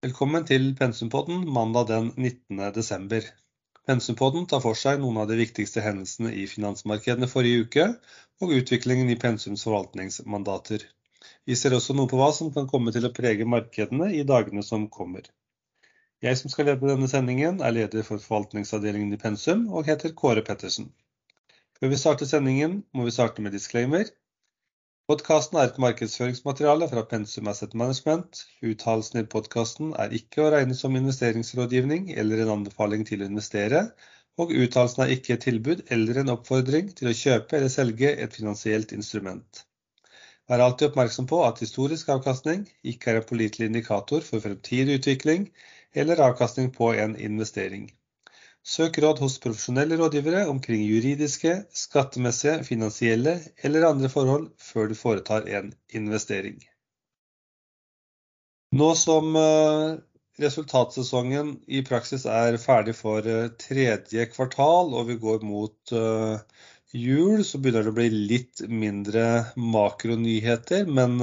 Velkommen til Pensumpodden mandag den 19. desember. Pensumpodden tar for seg noen av de viktigste hendelsene i finansmarkedene forrige uke, og utviklingen i Pensums forvaltningsmandater. Vi ser også noe på hva som kan komme til å prege markedene i dagene som kommer. Jeg som skal lede denne sendingen, er leder for forvaltningsavdelingen i Pensum og heter Kåre Pettersen. Før vi starter sendingen, må vi starte med disclaimer. Podkasten er et markedsføringsmateriale fra Pensum Asset Management. Uttalelsene i podkasten er ikke å regne som investeringsrådgivning eller en anbefaling til å investere, og uttalelsen er ikke et tilbud eller en oppfordring til å kjøpe eller selge et finansielt instrument. Vær alltid oppmerksom på at historisk avkastning ikke er en pålitelig indikator for fremtidig utvikling eller avkastning på en investering. Søk råd hos profesjonelle rådgivere omkring juridiske, skattemessige, finansielle eller andre forhold før du foretar en investering. Nå som eh, resultatsesongen i praksis er ferdig for eh, tredje kvartal og vi går mot eh, jul, så begynner det å bli litt mindre makronyheter. Men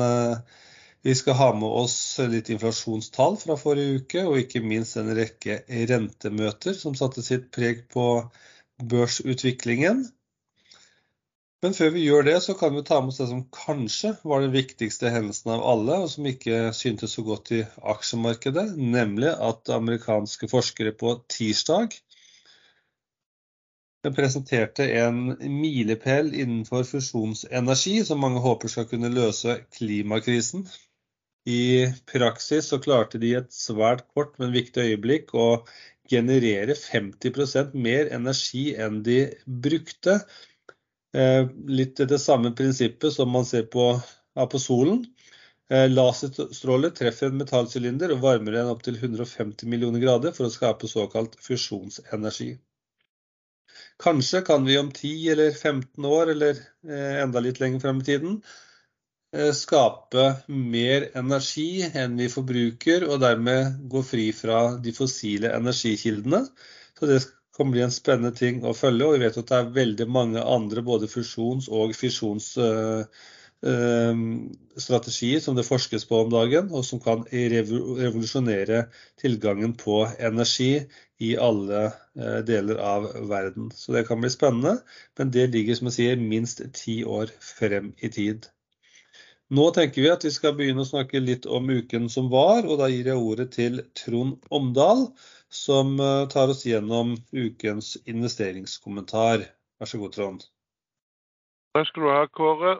vi skal ha med oss litt inflasjonstall fra forrige uke, og ikke minst en rekke rentemøter som satte sitt preg på børsutviklingen. Men før vi gjør det, så kan vi ta med oss det som kanskje var den viktigste hendelsen av alle, og som ikke syntes så godt i aksjemarkedet, nemlig at amerikanske forskere på tirsdag presenterte en milepæl innenfor fusjonsenergi som mange håper skal kunne løse klimakrisen. I praksis så klarte de et svært kort, men viktig øyeblikk å generere 50% mer energi enn de brukte. Eh, litt det samme prinsippet som man ser på, på solen. Eh, laserstråler treffer en metallsylinder og varmer den opp til 150 millioner grader for å skape såkalt fusjonsenergi. Kanskje kan vi om 10 eller 15 år, eller eh, enda litt lenger frem i tiden, skape mer energi enn vi forbruker, og dermed gå fri fra de fossile energikildene. Så det kan bli en spennende ting å følge. Og vi vet at det er veldig mange andre både fusjons- og fisjonsstrategier som det forskes på om dagen, og som kan revolusjonere tilgangen på energi i alle eh, deler av verden. Så det kan bli spennende, men det ligger som jeg sier, minst ti år frem i tid. Nå tenker vi at vi skal begynne å snakke litt om uken som var, og da gir jeg ordet til Trond Omdal, som eh, tar oss gjennom ukens investeringskommentar. Vær så god, Trond. Takk skal du ha, Kåre.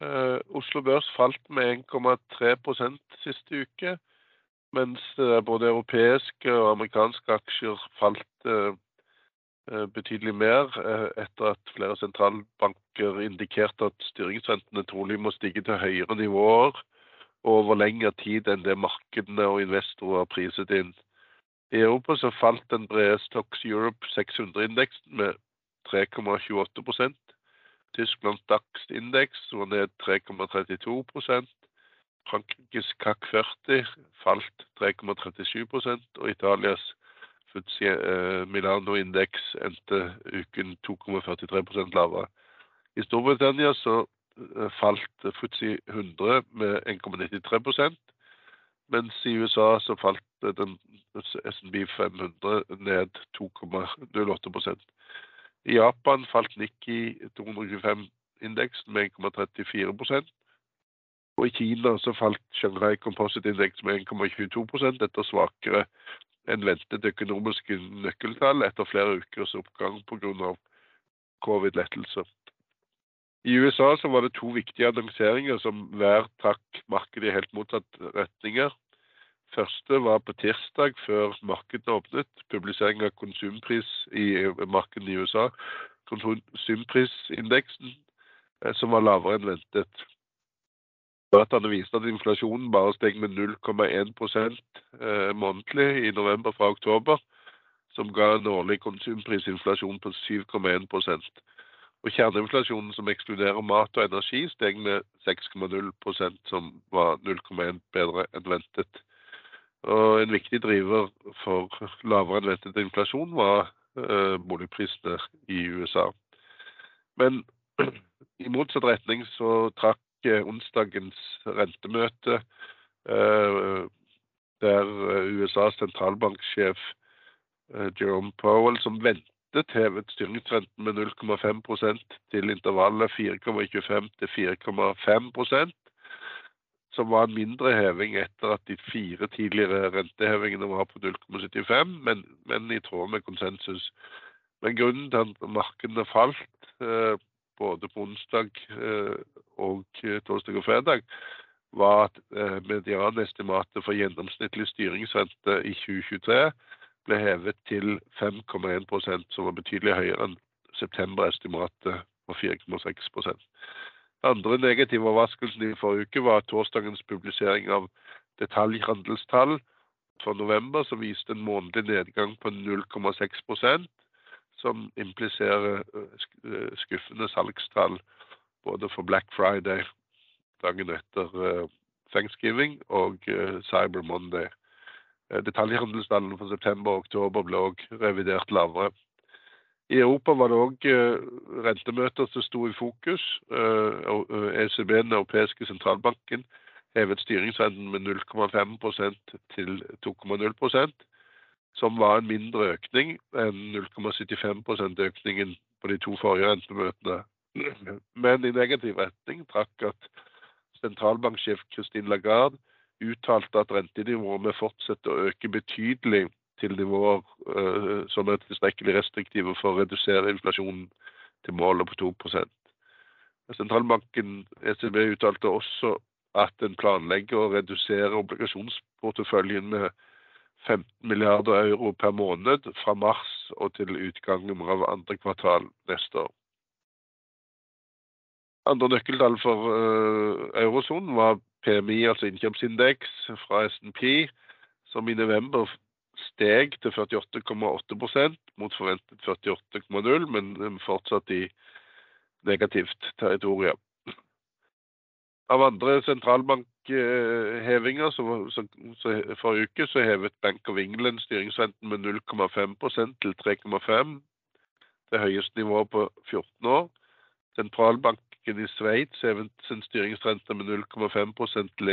Uh, Oslo Børs falt med 1,3% siste uke, mens uh, både europeiske og amerikanske aksjer falt Eh, betydelig mer eh, etter at flere sentralbanker indikerte at styringsrentene trolig må stige til høyere nivåer over lengre tid enn det markedene og investorer har priset inn. I Europa så falt den brede Stocks Europe 600-indeksen med 3,28% Tysklands DAX-indeks var ned 3,32% Frankrikes CAC 40 falt 3,37% og Italias FTSE eh, Milano-indeks endte uken 2,43% lavere. I Storbritannia så eh, falt FTSE 100 med 1,93% mens i USA så falt den SNB 500 ned 2,08% I Japan falt Nikki 225-indeksen med 1,34% og i Kina så falt Shanghai Composite Index med 1,22% etter svakere en ventet økonomiske nøkkeltall etter flere ukers oppgang pga. covid-lettelser. I USA så var det to viktige annonseringer som hver trakk markedet i helt motsatt retninger. Første var på tirsdag før markedet åpnet. Publisering av konsumpris i markedet i USA. Konsumprisindeksen eh, som var lavere enn ventet. Dataene viste at inflasjonen bare steg med 0,1 eh, månedlig i november fra oktober, som ga en årlig konsumprisinflasjon på 7,1% Og Kjerneinflasjonen, som ekskluderer mat og energi, steg med 6,0% som var 0,1 bedre enn ventet. Og En viktig driver for lavere enn ventet inflasjon var eh, boligprisene i USA. Men i motsatt retning så trakk onsdagens rentemøte eh, der USAs sentralbanksjef Jerome Powell, som ventet hevet styringsrenten med 0,5% til intervallet 4,25 til 4,5% som var en mindre heving etter at de fire tidligere rentehevingene var på 0,75, men, men, i tråd med konsensus. Men grunnen til at markedene falt eh, både på onsdag eh, og torsdag og fredag, var at eh, medianestimatet for gjennomsnittlig styringsrente i 2023 ble hevet til 5,1% som var betydelig høyere enn septemberestimatet på 4,6 andre negative overraskelsen i forrige uke var torsdagens publisering av detaljhandelstall for november, som viste en månedlig nedgang på 0,6 som impliserer eh, skuffende salgstall både for Black Friday dagen etter eh, Thanksgiving og eh, Cyber Monday. Detaljhandelstallene for september og oktober ble òg revidert lavere. I Europa var det òg eh, rentemøter som sto i fokus. ECB, eh, e den europeiske sentralbanken, hevet styringsrenten med 0,5% til 2,0 som var en mindre økning enn 0,75 økningen på de to forrige rentemøtene. Men i negativ retning trakk at sentralbanksjef Christine Lagarde uttalte at rentenivået fortsetter fortsette å øke betydelig til nivåer uh, som er tilstrekkelig restriktive for å redusere inflasjonen til målet på 2% Sentralbanken ECB uttalte også at den planlegger å redusere obligasjonsporteføljen med 15 milliarder euro per måned fra mars og til utgangen av andre kvartal neste år. Andre nøkkeltall for uh, eurosonen var PMI, altså innkjøpsindeks fra SNP, som i november steg til 48,8% mot forventet 48,0, men fortsatt i negativt territorium. Av andre sentralbankhevinger så forrige uke så hevet Bank of England styringsrenten med 0,5% til 3,5. Det høyeste nivået på 14 år. Sentralbanken i Sveits hevet sin styringsrente med 0,5% til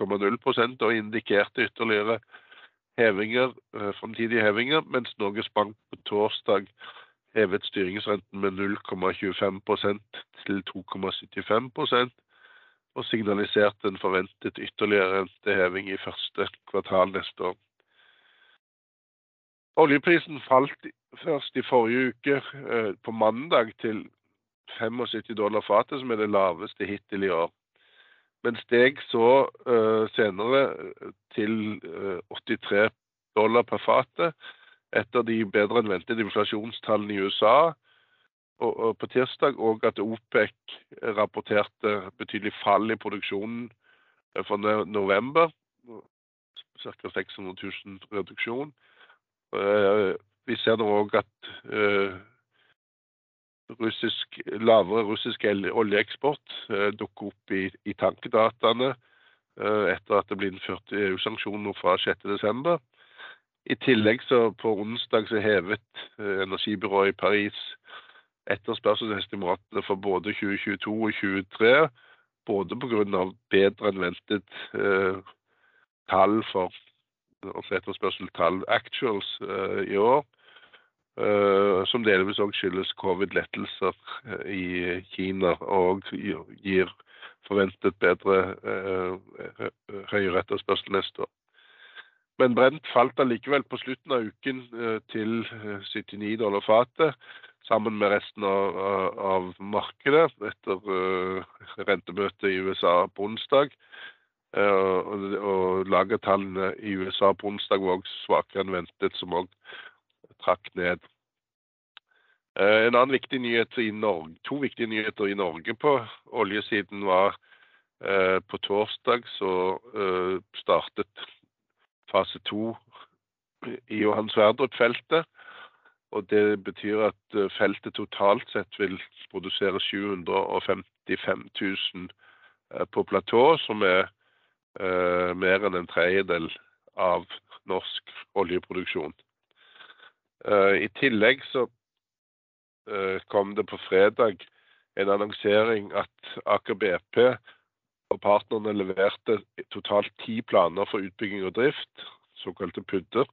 1,0 og indikerte ytterligere hevinger, fremtidige framtidige hevinger, mens Norges Bank på torsdag hevet styringsrenten med 0,25% til 2,75 og signaliserte en forventet ytterligere renteheving i første kvartal neste år. Oljeprisen falt først i forrige uke, eh, på mandag, til 75 dollar fatet, som er det laveste hittil i år men steg så uh, senere eh, til uh, eh, 83 dollar per fatet etter de bedre enn ventet inflasjonstallene i USA. På tirsdag òg at OPEC rapporterte betydelig fall i produksjonen for november. Ca. 600 000 reduksjon. Uh, vi ser nå òg at russisk, lavere russisk oljeeksport eh, dukker opp i, i tankdataene eh, etter at det ble innført EU-sanksjoner fra 6.12. I tillegg så på onsdag så hevet eh, energibyrået i Paris etterspørselsestimatene for både 2022 og 2023, både pga. bedre enn ventet eh, tall for altså etterspørselstall actuals eh, i år, Uh, som delvis òg skyldes covid-lettelser uh, i Kina og gir forventet bedre uh, høyere etterspørsel neste år. Men Brent falt allikevel på slutten av uken til 79 dollar fatet, sammen med resten av, av markedet etter rentemøtet i USA på onsdag. og, og lagertallene i USA på onsdag var også svakere enn ventet, som òg trakk ned. Uh, en annen viktig nyhet i Norge, To viktige nyheter i Norge på oljesiden var på torsdag så startet fase to i Johan Sverdrup-feltet. Og Det betyr at feltet totalt sett vil produsere 755 000 på platå, som er mer enn en tredjedel av norsk oljeproduksjon. Eh, I tillegg så eh, kom det på fredag en annonsering at Aker BP Og partnerne leverte totalt ti planer for utbygging og drift, såkalte PUD-er,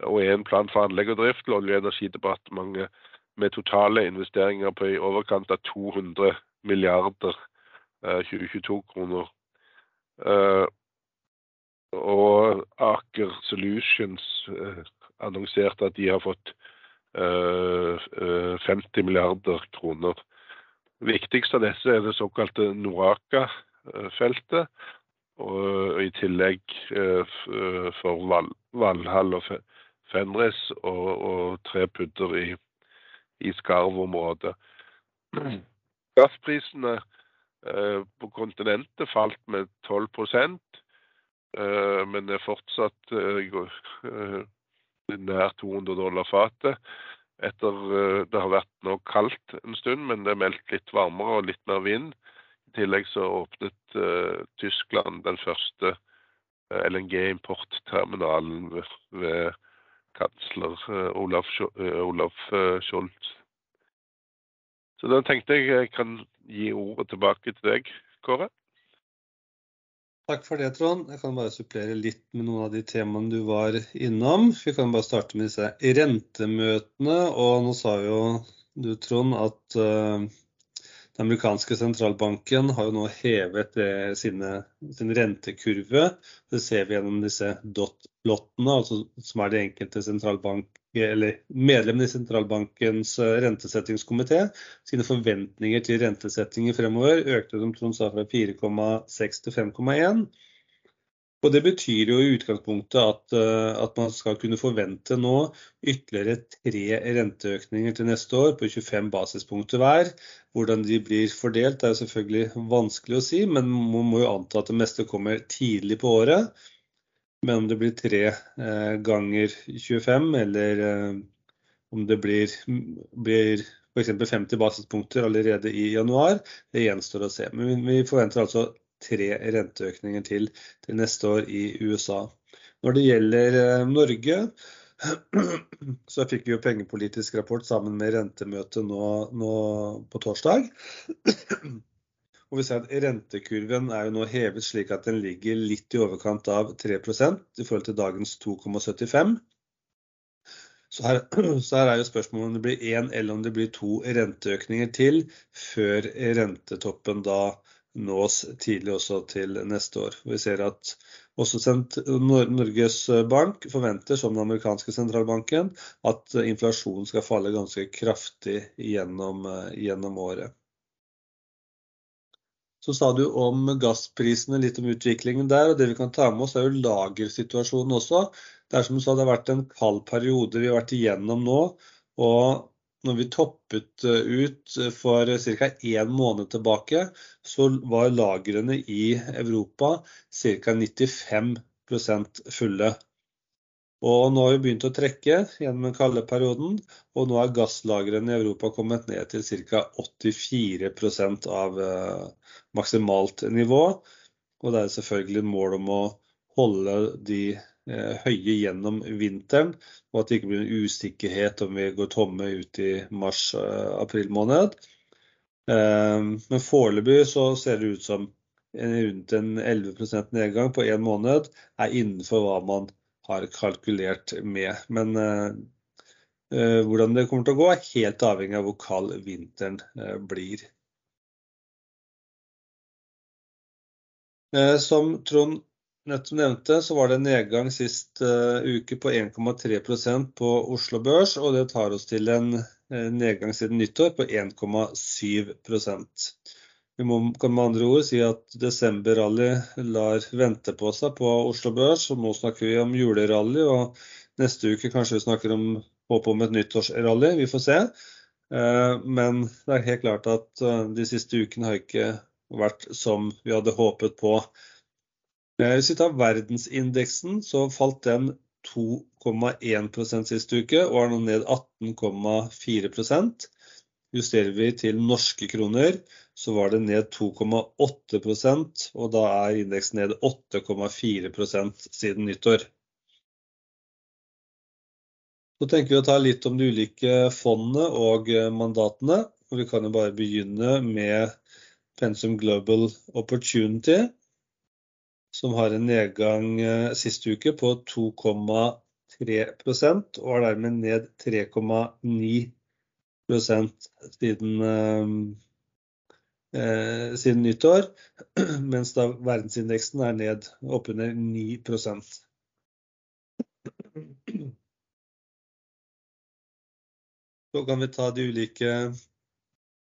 og én plan for anlegg og drift til Olje- og energidepartementet med totale investeringer på i overkant av 200 milliarder 2022-kroner. Eh, og Aker Solutions eh, annonserte at de har fått 50 milliarder kroner. Viktigst av disse er det såkalte Noraka-feltet. Og i tillegg for Valhall og Fenris og, og tre pudder i, i Skarv-området. Gassprisene eh, på kontinentet falt med 12 eh, men er fortsatt eh, nær 200 dollar fatet. Etter det har vært nå kaldt en stund, men det er meldt litt varmere og litt mer vind. I tillegg så åpnet Tyskland den første LNG-importterminalen ved, ved kansler Olaf, Olaf Scholz. Så da tenkte jeg jeg kan gi ordet tilbake til deg, Kåre. Takk for det, Trond. Jeg kan bare supplere litt med noen av de temaene du var innom. Vi kan bare starte med disse rentemøtene. Og nå sa jo du, Trond, at den amerikanske sentralbanken har jo nå hevet sine, sin rentekurve. Det ser vi gjennom disse dot-lottene, altså, som er de enkelte sentralbank eller medlemmene i sentralbankens eh, rentesettingskomité sine forventninger til rentesettinger fremover økte som Trond sa fra 4,6 til 5,1. Og Det betyr jo i utgangspunktet at, eh, at, man skal kunne forvente nå ytterligere tre renteøkninger til neste år på 25 basispunkter hver. Hvordan de blir fordelt er selvfølgelig vanskelig å si, men man må jo anta at det meste kommer tidlig på året. Men om det blir tre eh, ganger 25, eller eh, om det blir, blir f.eks. 50 basispunkter allerede i januar, det gjenstår å se. Men vi forventer altså tre renteøkninger til til neste år i USA. Når det gjelder eh, Norge, så fikk vi jo pengepolitisk rapport sammen med rentemøtet nå, nå på torsdag. Og vi ser at Rentekurven er jo nå hevet slik at den ligger litt i overkant av 3 i forhold til dagens 2,75. Så her, så her, er jo spørsmålet om det blir én eller om det blir to renteøkninger til før rentetoppen da nås tidlig også til neste år. Vi ser at også Norges Bank forventer, som den amerikanske sentralbanken, at inflasjonen skal falle ganske kraftig gjennom, gjennom året. Så sa du om gassprisene, litt om utviklingen der. og Det vi kan ta med oss, er jo lagersituasjonen også. Det er som du sa, det har vært en kald periode vi har vært igjennom nå. og når vi toppet eh, ut for ca. én måned tilbake, så var lagrene i Europa ca. 95% fulle. Og nå har vi begynt å trekke gjennom den kalde perioden, og nå er gasslagrene i Europa kommet ned til ca. 84 av eh, maksimalt nivå. Og det er selvfølgelig mål om å holde de eh, høye gjennom vinteren, og at det ikke blir en usikkerhet om vi går tomme ut i mars-april eh, måned. Men foreløpig så ser det ut som rundt en 11% nedgang på én måned er innenfor hva man har kalkulert med. Men hvordan det kommer til å gå, er helt avhengig av hvor kald vinteren blir. Som Trond nettopp nevnte, så var det en nedgang sist uke på 1,3% på Oslo Børs, og det tar oss til en nedgang siden nyttår på 1,7% vi må, kan med andre ord si at desember-rally lar vente på seg på Oslo Børs. og Nå snakker vi om julerally, og neste uke kanskje vi snakker om håp om et nyttårsrally. Vi får se. Uh, men det er helt klart at de siste ukene har ikke vært som vi hadde håpet på. Eh, hvis vi tar verdensindeksen, så falt den 2,1% sist uke og er nå ned 18,4% Justerer vi til norske kroner, så var det ned 2,8% og da er indeksen ned 8,4% siden nyttår. Så tenker vi å ta litt om de ulike fondene og mandatene. og Vi kan jo bare begynne med pensum Global Opportunity, som har en nedgang siste sist uke på 2,3% og er dermed ned 3,9% siden, eh, eh, siden nyttår, mens da verdensindeksen er ned oppunder 9% Så kan vi ta de ulike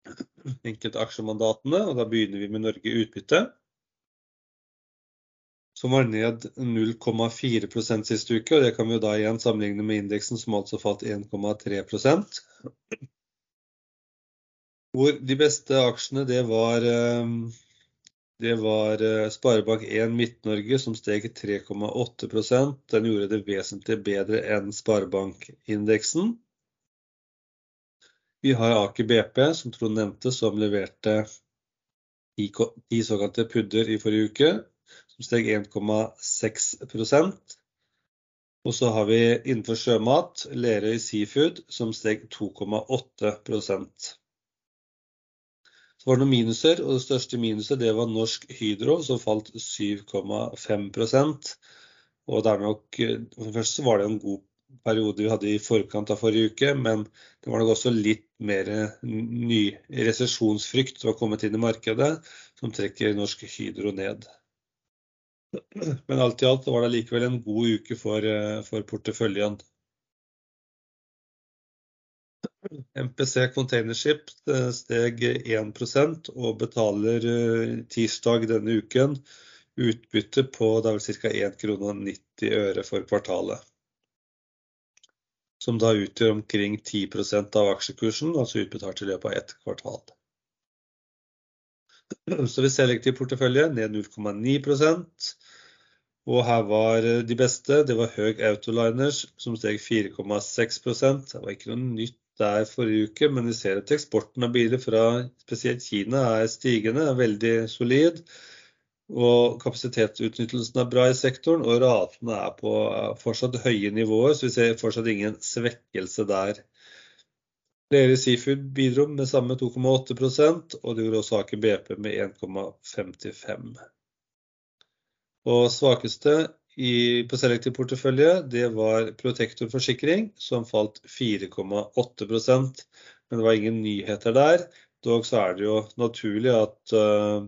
enkelte aksjemandatene, og da begynner vi med Norge utbytte. Som var ned 0,4% sist uke, og det kan vi jo da igjen sammenligne med indeksen som altså falt 1,3 Hvor de beste aksjene det var, eh, det var eh, Sparebank1 Midt-Norge som steg 3,8% Den gjorde det vesentlig bedre enn sparebankindeksen. Vi har Aker BP, som Trond nevnte, som leverte ti såkalte pudder i forrige uke, som steg 1,6% Og så har vi innenfor sjømat Lerøy Seafood, som steg 2,8% Så var det noen minuser, og det største minuset det var Norsk Hydro, som falt 7,5 Og det er nok, så var det en god periode vi hadde i forkant av forrige uke, men det var nok også litt mer ny resesjonsfrykt som har kommet inn i markedet, som trekker Norsk Hydro ned. Men alt i alt var det likevel en god uke for, for porteføljen. MPC Containership eh, steg 1 og betaler eh, tirsdag denne uken utbytte på ca. 1,90 kr for kvartalet som da utgjør omkring 10% av aksjekursen, altså utbetalt i løpet av ett kvartal. Så vi selektiv portefølje ned 0,9 og her var de beste, det var Høg Autoliners som steg 4,6% Det var ikke noe nytt der forrige uke, men vi ser at eksporten av biler fra spesielt Kina er stigende, er veldig solid. Og kapasitetsutnyttelsen er bra i sektoren, og ratene er på fortsatt høye nivåer, så vi ser fortsatt ingen svekkelse der. Lerøy Seafood bidro med samme 2,8% og det gjorde også Aker BP med 1,55 Og svakeste i, på selektiv portefølje, det var Protektor forsikring, som falt 4,8% Men det var ingen nyheter der. Dog så er det jo naturlig at uh,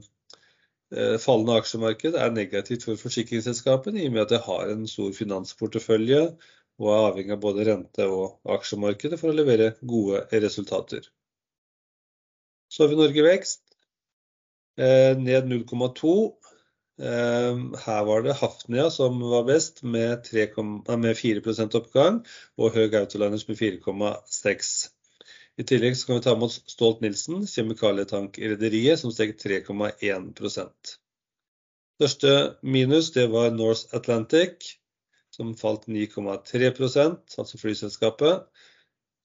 fallende aksjemarked er negativt for forsikringsselskapene, i og med at det har en stor finansportefølje og er avhengig av både rente- og aksjemarkedet for å levere gode resultater. Så har vi Norge Vekst, eh, ned 0,2. Eh, her var det Hafnia som var best, med, 3, med 4% oppgang, og Høg Autoliners med 4,6 i tillegg kan vi ta med oss Stolt-Nielsen, kjemikalietankrederiet, som steg 3,1% Største minus det var North Atlantic, som falt 9,3% altså flyselskapet.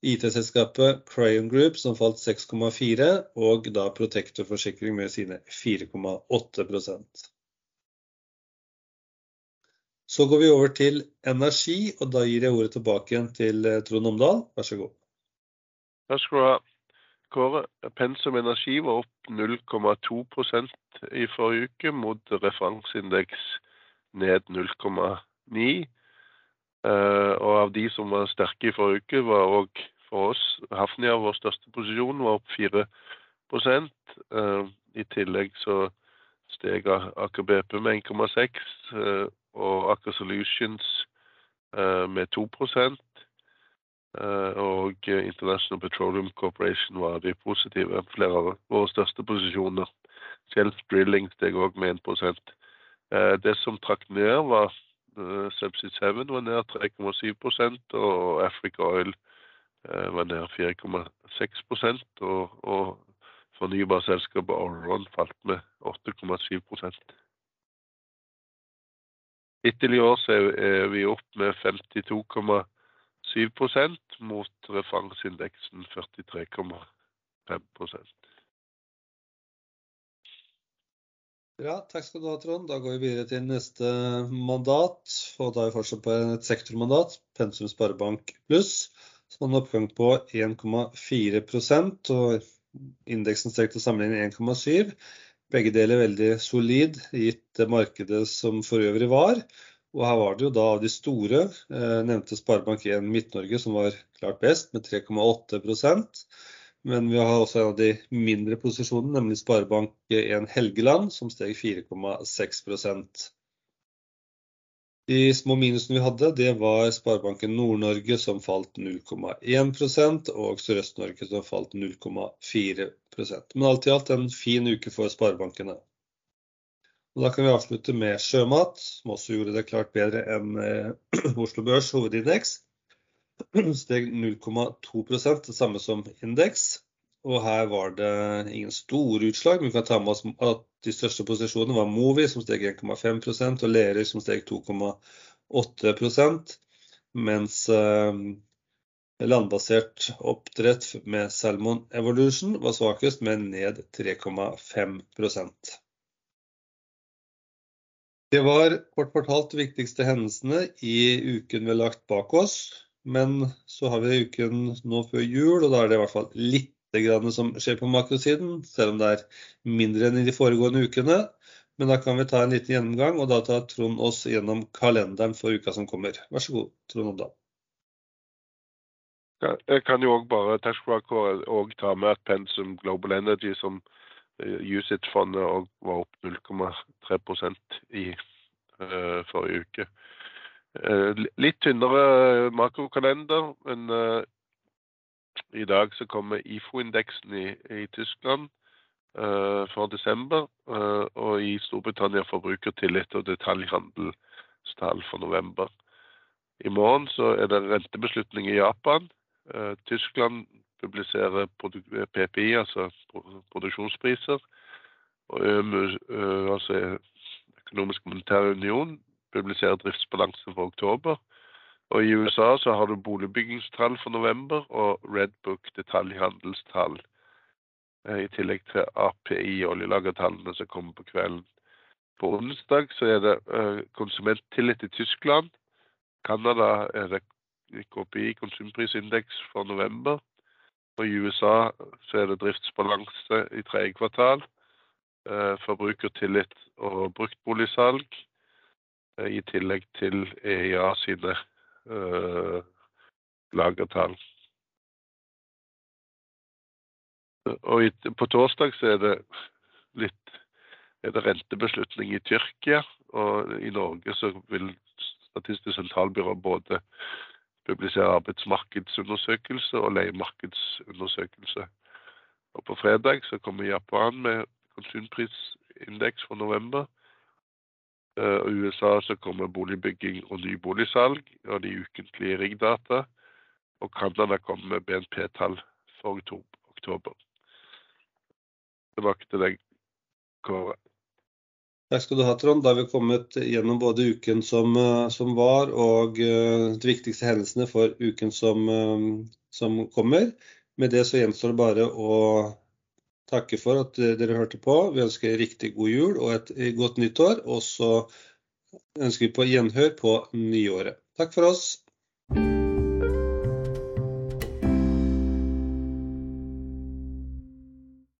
IT-selskapet Crayon Group, som falt 6,4 og da Protector Forsikring med sine 4,8 Så går vi over til energi, og da gir jeg ordet tilbake igjen til eh, Trond Omdal. Vær så god. Takk skal du ha. Kåre, pensum energi var opp 0,2% i forrige uke, mot referanseindeks ned 0,9. Uh, og av de som var sterke i forrige uke, var òg for oss Hafnia, vår største posisjon, var opp 4 uh, eh, I tillegg så steg Aker BP med 1,6 uh, og Aker Solutions med 2 Eh, og International Petroleum Corporation var de positive. Flere av våre største posisjoner. Shelf Drilling steg òg med 1 eh, Det som trakk ned, var eh, Subsea 7 var ned 3,7% og Africa Oil var ned 4,6% og, og fornybarselskapet Oron falt med 8,7 Hittil i år er vi opp med 52,7 7 mot referanseindeksen 43,5% Ja, takk skal du ha, Trond. Da går vi videre til neste mandat. og Da er vi fortsatt på et sektormandat, Pensum Sparebank Pluss, som har en oppgang på 1,4 og indeksen steg til sammenligning 1,7 Begge deler veldig solid, gitt markedet som for øvrig var. Og her var det jo da av de store, eh, nevnte Sparebank1 Midt-Norge som var klart best, med 3,8% Men vi har også en av de mindre posisjonene, nemlig Sparebank1 Helgeland, som steg 4,6% de små minusene vi hadde, det var Sparebanken Nord-Norge som falt 0,1% og Sørøst-Norge som falt 0,4 Men alt i alt en fin uke for sparebankene. Og da kan vi avslutte med sjømat, som også gjorde det klart bedre enn eh, Oslo Børs hovedindeks. Steg 0,2 det samme som indeks. Og her var det ingen store utslag, men vi kan ta med oss at de største posisjonene var Movi, som steg 1,5% og Lerøy, som steg 2,8% mens eh, landbasert oppdrett med Salmon Evolution var svakest, med ned 3,5% Det var kort fortalt de viktigste hendelsene i uken vi har lagt bak oss. Men så har vi uken nå før jul, og da er det i hvert fall litt som skjer på makrosiden, selv om det er mindre enn i de foregående ukene. Men da kan vi ta en liten gjennomgang, og da tar Trond oss gjennom kalenderen for uka som kommer. Vær så god, Trond Odda. Jeg kan jo òg bare og ta med at Pensum Global Energy, som uh, USIT-fondet var opp 0,3% i uh, forrige uke. Uh, litt tynnere makrokalender, men i dag så kommer IFO-indeksen i, i, Tyskland uh, for desember. Uh, og i Storbritannia forbrukertillit og detaljhandelstall for november. I morgen så er det rentebeslutning i Japan. Uh, Tyskland publiserer PPI, altså produksjonspriser. Og ØMU, altså Økonomisk monetær union, publiserer driftsbalansen for oktober. Og I USA så har du boligbyggingstall for november og Redbook detaljhandelstall. Eh, I tillegg til API, oljelagertallene som kommer på kvelden. På onsdag så er det konsumenttillit i Tyskland. Canada er det KPI, konsumprisindeks for november. Og i USA så er det driftsbalanse i tredje kvartal. Uh, forbrukertillit og bruktboligsalg. Uh, I tillegg til EIA sine uh, lagertall. Og på torsdag så er det litt er det rentebeslutning i Tyrkia. Og i Norge så vil Statistisk sentralbyrå både publisere arbeidsmarkedsundersøkelse og leiemarkedsundersøkelse. Og på fredag så kommer Japan med konsumprisindeks for november. I USA så kommer boligbygging og nyboligsalg og de ukentlige riggdata. Og Canada kommer med BNP-tall for oktober. Tilbake til deg, Kåre. Takk skal du ha, Trond. Da har vi kommet gjennom både uken som, eh, som var og uh, de viktigste hendelsene for uken som, uh, som kommer. Med det så gjenstår det bare å takke for at dere hørte på. Vi ønsker riktig god jul og et godt nyttår. Og så ønsker vi på gjenhør på nyåret. Takk for oss.